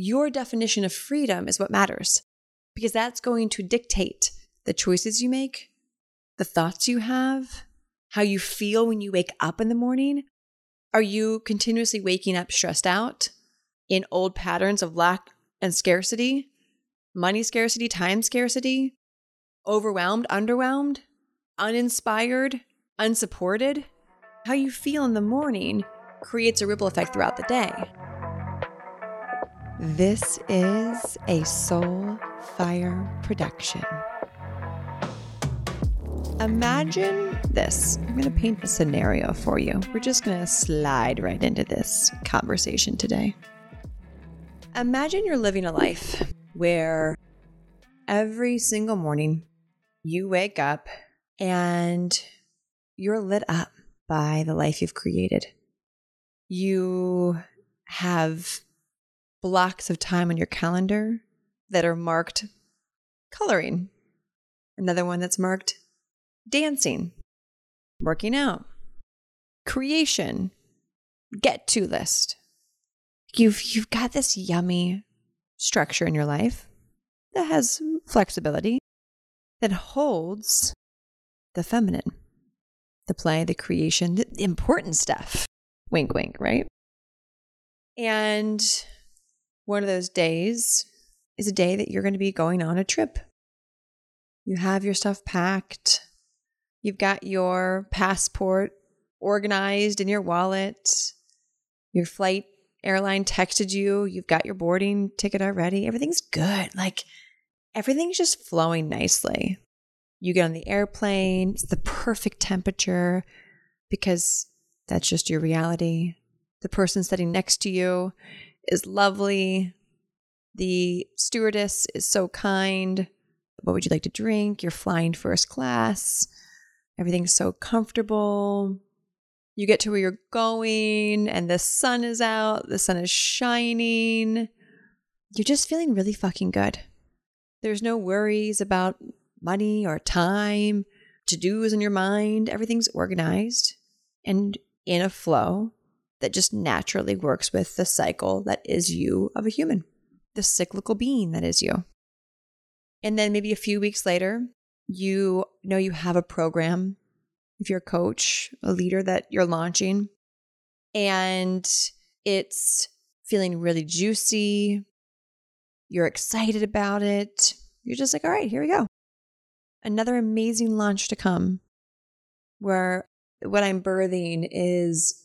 your definition of freedom is what matters because that's going to dictate the choices you make, the thoughts you have, how you feel when you wake up in the morning. Are you continuously waking up stressed out in old patterns of lack and scarcity, money scarcity, time scarcity, overwhelmed, underwhelmed, uninspired, unsupported? How you feel in the morning creates a ripple effect throughout the day. This is a Soul Fire production. Imagine this. I'm going to paint a scenario for you. We're just going to slide right into this conversation today. Imagine you're living a life where every single morning you wake up and you're lit up by the life you've created. You have blocks of time on your calendar that are marked coloring, another one that's marked dancing, working out, creation, get to list. You've you've got this yummy structure in your life that has flexibility that holds the feminine, the play, the creation, the important stuff. Wink wink, right? And one of those days is a day that you're going to be going on a trip. You have your stuff packed. You've got your passport organized in your wallet. Your flight airline texted you. You've got your boarding ticket already. Everything's good. Like everything's just flowing nicely. You get on the airplane, it's the perfect temperature because that's just your reality. The person sitting next to you is lovely. The stewardess is so kind. What would you like to drink? You're flying first class. Everything's so comfortable. You get to where you're going, and the sun is out, the sun is shining. You're just feeling really fucking good. There's no worries about money or time, to do's in your mind. Everything's organized and in a flow that just naturally works with the cycle that is you of a human, the cyclical being that is you. And then maybe a few weeks later, you know you have a program, if you're a coach, a leader that you're launching, and it's feeling really juicy. You're excited about it. You're just like, all right, here we go. Another amazing launch to come where what I'm birthing is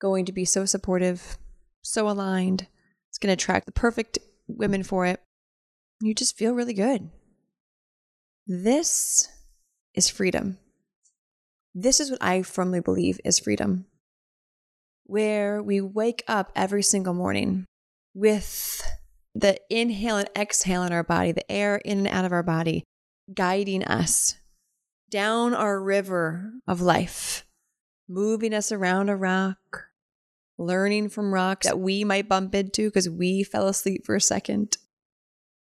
going to be so supportive, so aligned. It's going to attract the perfect women for it. You just feel really good. This is freedom. This is what I firmly believe is freedom, where we wake up every single morning with the inhale and exhale in our body, the air in and out of our body, guiding us down our river of life, moving us around a rock, learning from rocks that we might bump into because we fell asleep for a second,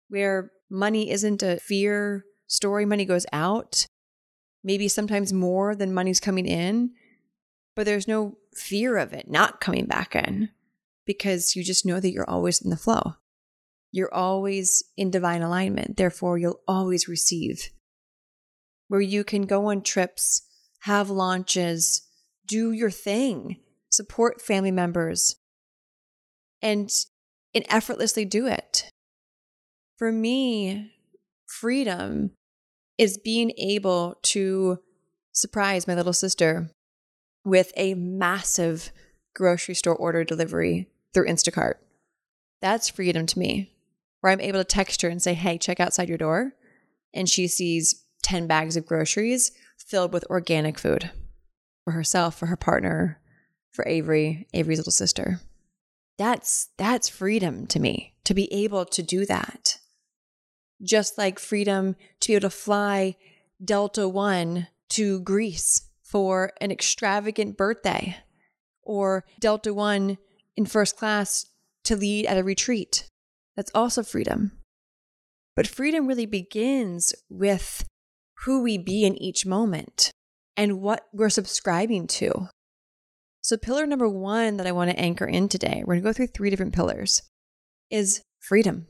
where money isn't a fear story, money goes out, maybe sometimes more than money's coming in, but there's no fear of it not coming back in because you just know that you're always in the flow. You're always in divine alignment. Therefore, you'll always receive. Where you can go on trips, have launches, do your thing support family members, and, and effortlessly do it. For me, freedom is being able to surprise my little sister with a massive grocery store order delivery through Instacart. That's freedom to me, where I'm able to text her and say, hey, check outside your door. And she sees 10 bags of groceries filled with organic food for herself, for her partner, for Avery, Avery's little sister. That's that's freedom to me to be able to do that. Just like freedom to be able to fly Delta 1 to Greece for an extravagant birthday or Delta 1 in first class to lead at a retreat. That's also freedom. But freedom really begins with who we be in each moment and what we're subscribing to. So, pillar number one that I want to anchor in today, we're going to go through three different pillars, is freedom.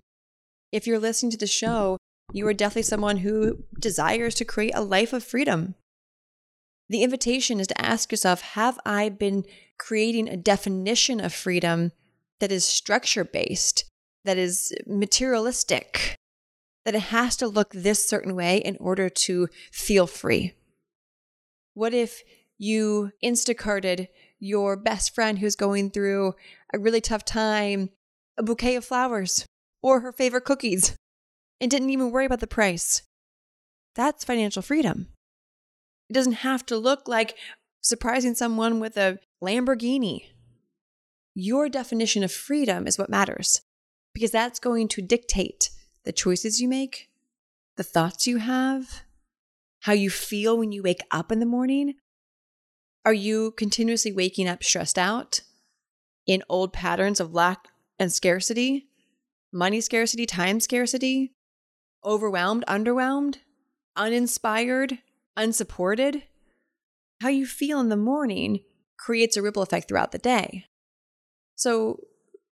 If you're listening to the show, you are definitely someone who desires to create a life of freedom. The invitation is to ask yourself Have I been creating a definition of freedom that is structure based, that is materialistic, that it has to look this certain way in order to feel free? What if you Instacarted your best friend who's going through a really tough time a bouquet of flowers or her favorite cookies and didn't even worry about the price? That's financial freedom. It doesn't have to look like surprising someone with a Lamborghini. Your definition of freedom is what matters because that's going to dictate the choices you make, the thoughts you have, how you feel when you wake up in the morning. Are you continuously waking up stressed out in old patterns of lack and scarcity, money scarcity, time scarcity, overwhelmed, underwhelmed, uninspired, unsupported? How you feel in the morning creates a ripple effect throughout the day. So,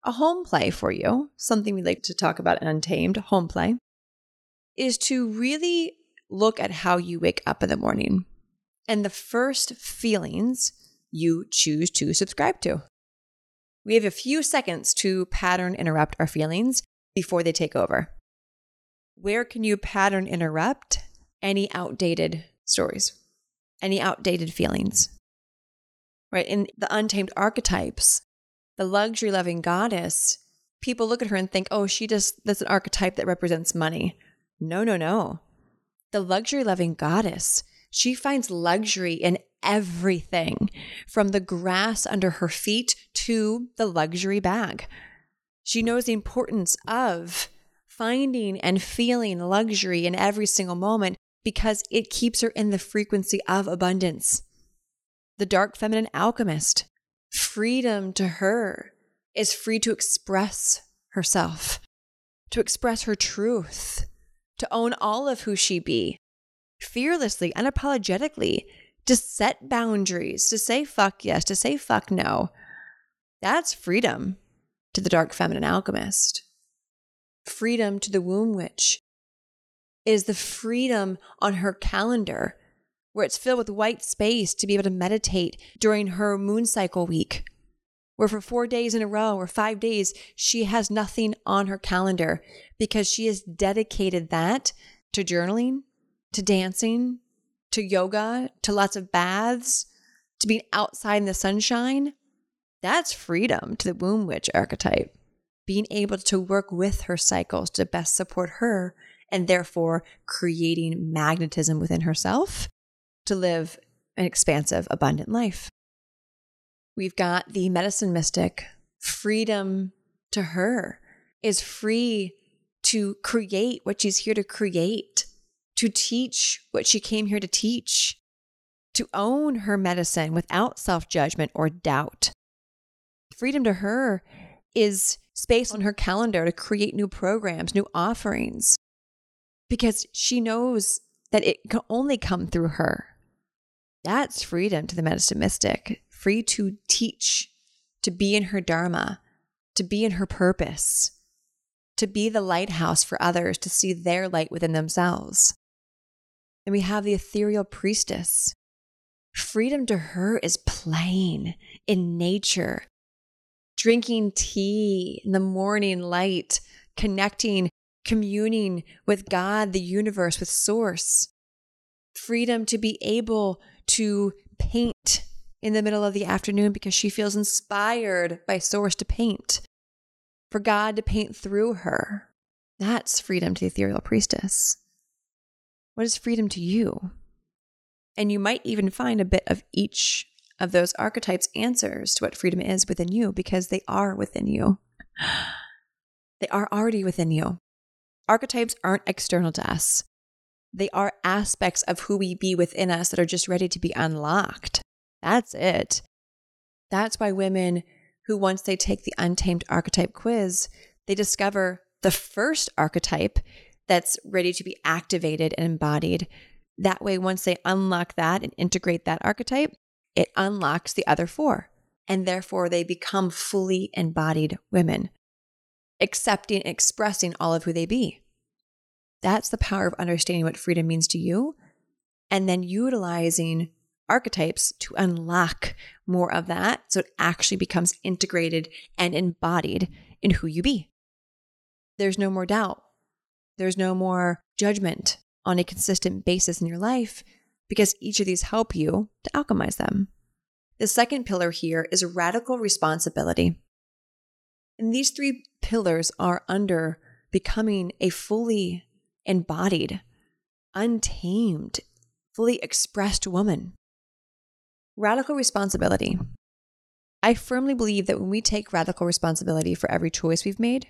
a home play for you, something we like to talk about in Untamed, home play, is to really look at how you wake up in the morning and the first feelings you choose to subscribe to. We have a few seconds to pattern interrupt our feelings before they take over. Where can you pattern interrupt any outdated stories, any outdated feelings? Right? In the untamed archetypes, the luxury loving goddess, people look at her and think, oh, she just, that's an archetype that represents money. No, no, no. The luxury loving goddess, she finds luxury in everything from the grass under her feet to the luxury bag. She knows the importance of finding and feeling luxury in every single moment because it keeps her in the frequency of abundance. The dark feminine alchemist, freedom to her is free to express herself, to express her truth, to own all of who she be, fearlessly, unapologetically, to set boundaries, to say fuck yes, to say fuck no. That's freedom to the dark feminine alchemist. Freedom to the womb witch is the freedom on her calendar where it's filled with white space to be able to meditate during her moon cycle week. Where for four days in a row or five days, she has nothing on her calendar because she has dedicated that to journaling, to dancing, to yoga, to lots of baths, to being outside in the sunshine. That's freedom to the womb witch archetype. Being able to work with her cycles to best support her and therefore creating magnetism within herself to live an expansive, abundant life. We've got the medicine mystic, freedom to her is free to create what she's here to create, to teach what she came here to teach, to own her medicine without self judgment or doubt. Freedom to her is space on her calendar to create new programs, new offerings, because she knows that it can only come through her. That's freedom to the medicine mystic, free to teach, to be in her dharma, to be in her purpose, to be the lighthouse for others to see their light within themselves. And we have the ethereal priestess. Freedom to her is playing in nature, drinking tea in the morning light, connecting communing with God, the universe, with Source. Freedom to be able to paint in the middle of the afternoon because she feels inspired by Source to paint. For God to paint through her. That's freedom to the ethereal priestess. What is freedom to you? And you might even find a bit of each of those archetypes' answers to what freedom is within you because they are within you. They are already within you. Archetypes aren't external to us, they are aspects of who we be within us that are just ready to be unlocked. That's it. That's why women who, once they take the untamed archetype quiz, they discover the first archetype that's ready to be activated and embodied. That way, once they unlock that and integrate that archetype, it unlocks the other four. And therefore, they become fully embodied women. accepting, expressing all of who they be. That's the power of understanding what freedom means to you and then utilizing archetypes to unlock more of that so it actually becomes integrated and embodied in who you be. There's no more doubt. There's no more judgment on a consistent basis in your life because each of these help you to alchemize them. The second pillar here is radical responsibility. And these three pillars are under becoming a fully embodied, untamed, fully expressed woman. Radical responsibility. I firmly believe that when we take radical responsibility for every choice we've made,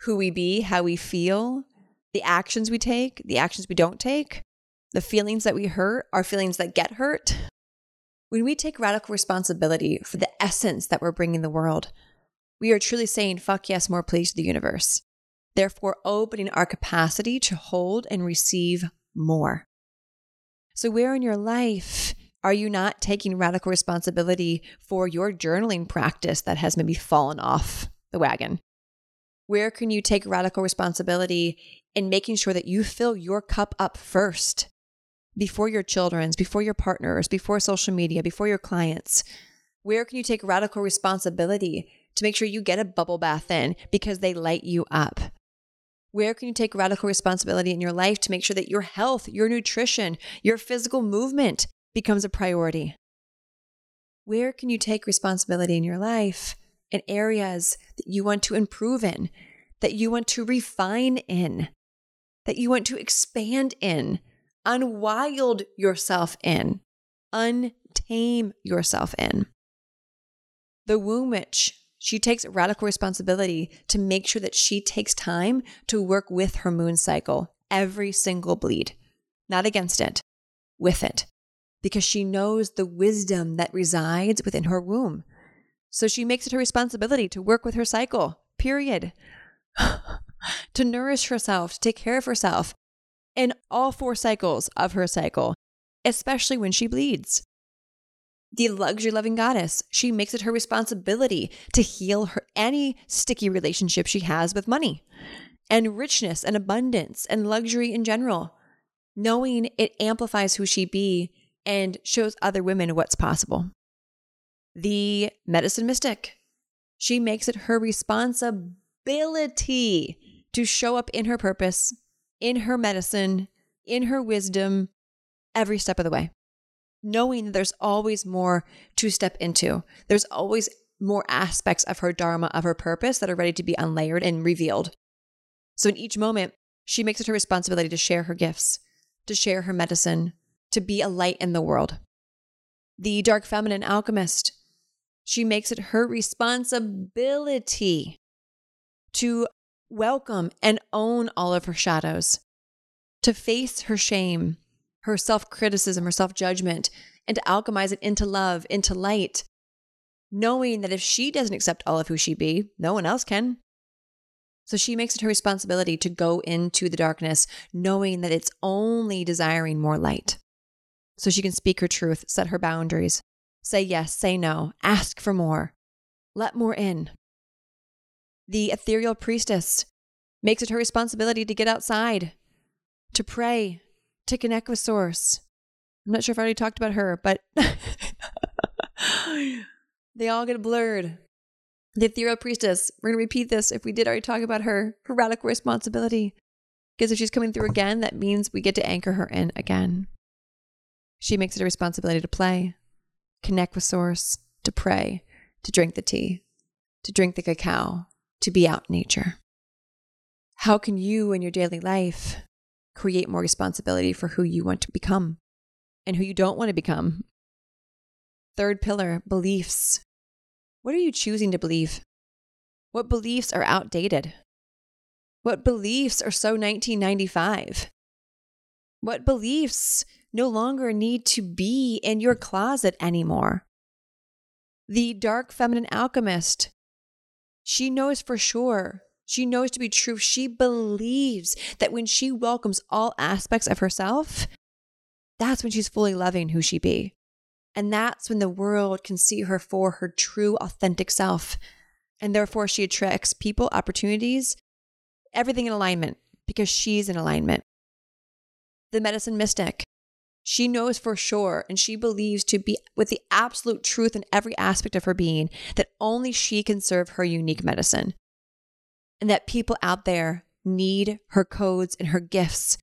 who we be, how we feel, the actions we take, the actions we don't take, the feelings that we hurt, our feelings that get hurt, when we take radical responsibility for the essence that we're bringing the world, we are truly saying, fuck yes, more please to the universe. Therefore, opening our capacity to hold and receive more. So, where in your life are you not taking radical responsibility for your journaling practice that has maybe fallen off the wagon? Where can you take radical responsibility in making sure that you fill your cup up first before your children's, before your partners, before social media, before your clients? Where can you take radical responsibility to make sure you get a bubble bath in because they light you up? Where can you take radical responsibility in your life to make sure that your health, your nutrition, your physical movement becomes a priority? Where can you take responsibility in your life in areas that you want to improve in, that you want to refine in, that you want to expand in, unwild yourself in, untame yourself in? The womb witch she takes radical responsibility to make sure that she takes time to work with her moon cycle every single bleed, not against it, with it, because she knows the wisdom that resides within her womb. So she makes it her responsibility to work with her cycle, period. to nourish herself, to take care of herself in all four cycles of her cycle, especially when she bleeds the luxury loving goddess. She makes it her responsibility to heal her any sticky relationship she has with money and richness and abundance and luxury in general, knowing it amplifies who she be and shows other women what's possible. The medicine mystic. She makes it her responsibility to show up in her purpose, in her medicine, in her wisdom, every step of the way knowing that there's always more to step into. There's always more aspects of her dharma, of her purpose that are ready to be unlayered and revealed. So in each moment, she makes it her responsibility to share her gifts, to share her medicine, to be a light in the world. The dark feminine alchemist, she makes it her responsibility to welcome and own all of her shadows, to face her shame, her self criticism, her self judgment, and to alchemize it into love, into light, knowing that if she doesn't accept all of who she be, no one else can. So she makes it her responsibility to go into the darkness, knowing that it's only desiring more light. So she can speak her truth, set her boundaries, say yes, say no, ask for more, let more in. The ethereal priestess makes it her responsibility to get outside, to pray, to connect with Source. I'm not sure if I already talked about her, but they all get blurred. The ethereal priestess, we're going to repeat this if we did already talk about her, her radical responsibility. Because if she's coming through again, that means we get to anchor her in again. She makes it a responsibility to play, connect with Source, to pray, to drink the tea, to drink the cacao, to be out in nature. How can you in your daily life create more responsibility for who you want to become and who you don't want to become. Third pillar beliefs. What are you choosing to believe? What beliefs are outdated? What beliefs are so 1995? What beliefs no longer need to be in your closet anymore? The dark feminine alchemist, she knows for sure she knows to be true. She believes that when she welcomes all aspects of herself, that's when she's fully loving who she be. And that's when the world can see her for her true, authentic self. And therefore, she attracts people, opportunities, everything in alignment because she's in alignment. The medicine mystic, she knows for sure and she believes to be with the absolute truth in every aspect of her being that only she can serve her unique medicine. And that people out there need her codes and her gifts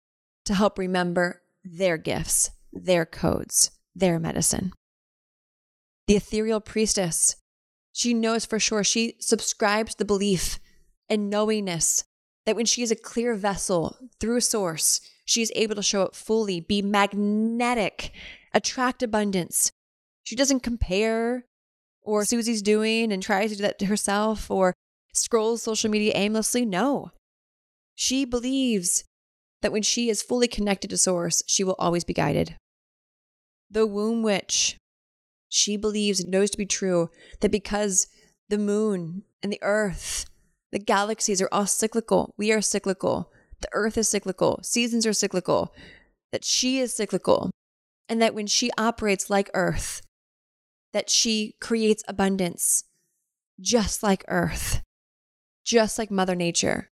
to help remember their gifts, their codes, their medicine. The ethereal priestess, she knows for sure, she subscribes the belief and knowingness that when she is a clear vessel through a source, she is able to show up fully, be magnetic, attract abundance. She doesn't compare or Susie's doing and tries to do that to herself or scrolls social media aimlessly. No. She believes that when she is fully connected to source, she will always be guided. The womb witch, she believes and knows to be true that because the moon and the earth, the galaxies are all cyclical, we are cyclical, the earth is cyclical, seasons are cyclical, that she is cyclical, and that when she operates like earth, that she creates abundance just like earth, just like Mother Nature.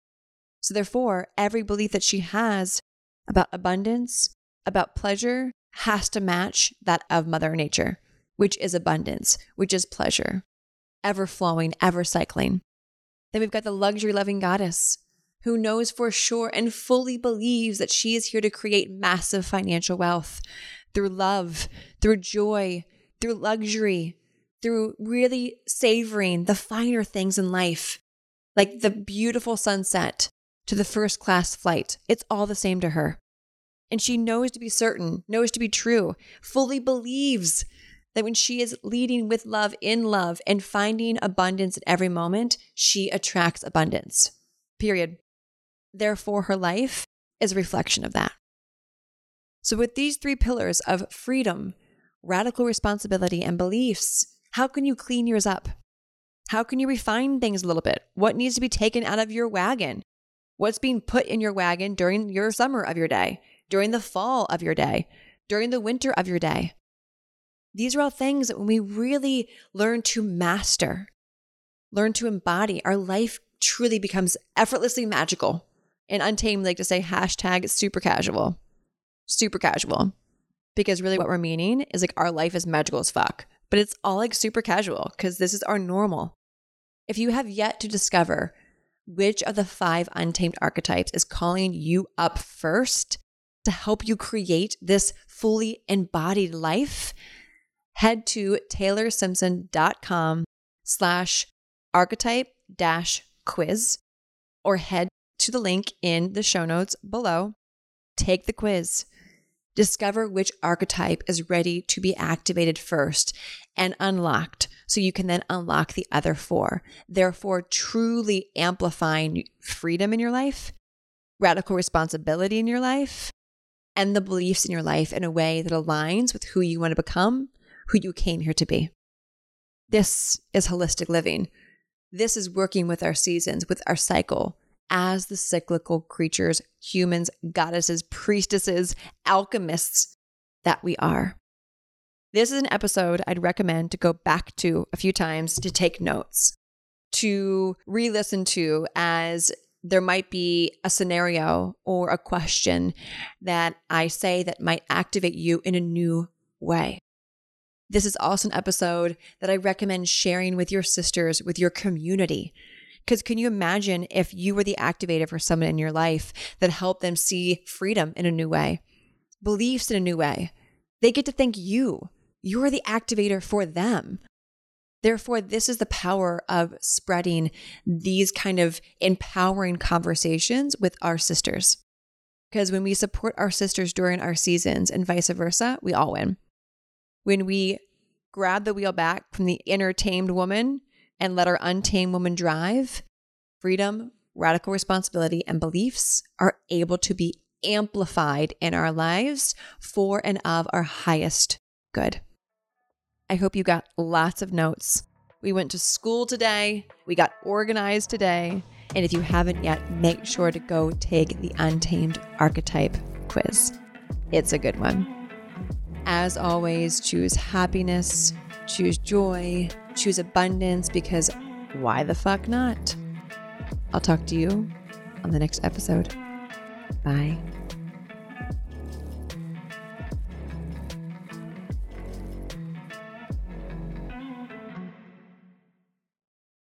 So, therefore, every belief that she has about abundance, about pleasure, has to match that of Mother Nature, which is abundance, which is pleasure, ever flowing, ever cycling. Then we've got the luxury loving goddess who knows for sure and fully believes that she is here to create massive financial wealth through love, through joy, through luxury, through really savoring the finer things in life, like the beautiful sunset to the first class flight. It's all the same to her. And she knows to be certain, knows to be true, fully believes that when she is leading with love in love and finding abundance at every moment, she attracts abundance. Period. Therefore, her life is a reflection of that. So, with these three pillars of freedom, radical responsibility, and beliefs, how can you clean yours up? How can you refine things a little bit? What needs to be taken out of your wagon? What's being put in your wagon during your summer of your day, during the fall of your day, during the winter of your day? These are all things that when we really learn to master, learn to embody, our life truly becomes effortlessly magical. And Untamed like to say hashtag super casual. Super casual. Because really what we're meaning is like our life is magical as fuck. But it's all like super casual because this is our normal. If you have yet to discover which of the five untamed archetypes is calling you up first to help you create this fully embodied life, head to taylorsimpson.com slash archetype dash quiz or head to the link in the show notes below. Take the quiz. Discover which archetype is ready to be activated first and unlocked so you can then unlock the other four. Therefore, truly amplifying freedom in your life, radical responsibility in your life, and the beliefs in your life in a way that aligns with who you want to become, who you came here to be. This is holistic living. This is working with our seasons, with our cycle, as the cyclical creatures, humans, goddesses, priestesses, alchemists that we are. This is an episode I'd recommend to go back to a few times to take notes, to re listen to as there might be a scenario or a question that I say that might activate you in a new way. This is also an episode that I recommend sharing with your sisters, with your community, because can you imagine if you were the activator for someone in your life that helped them see freedom in a new way, beliefs in a new way? They get to thank you. You're the activator for them. Therefore, this is the power of spreading these kind of empowering conversations with our sisters. Because when we support our sisters during our seasons and vice versa, we all win. When we grab the wheel back from the inner tamed woman and let our untamed woman drive, freedom, radical responsibility, and beliefs are able to be amplified in our lives for and of our highest good. I hope you got lots of notes. We went to school today, we got organized today, and if you haven't yet, make sure to go take the Untamed Archetype quiz. It's a good one. As always, choose happiness, choose joy, choose abundance because why the fuck not? I'll talk to you on the next episode. Bye.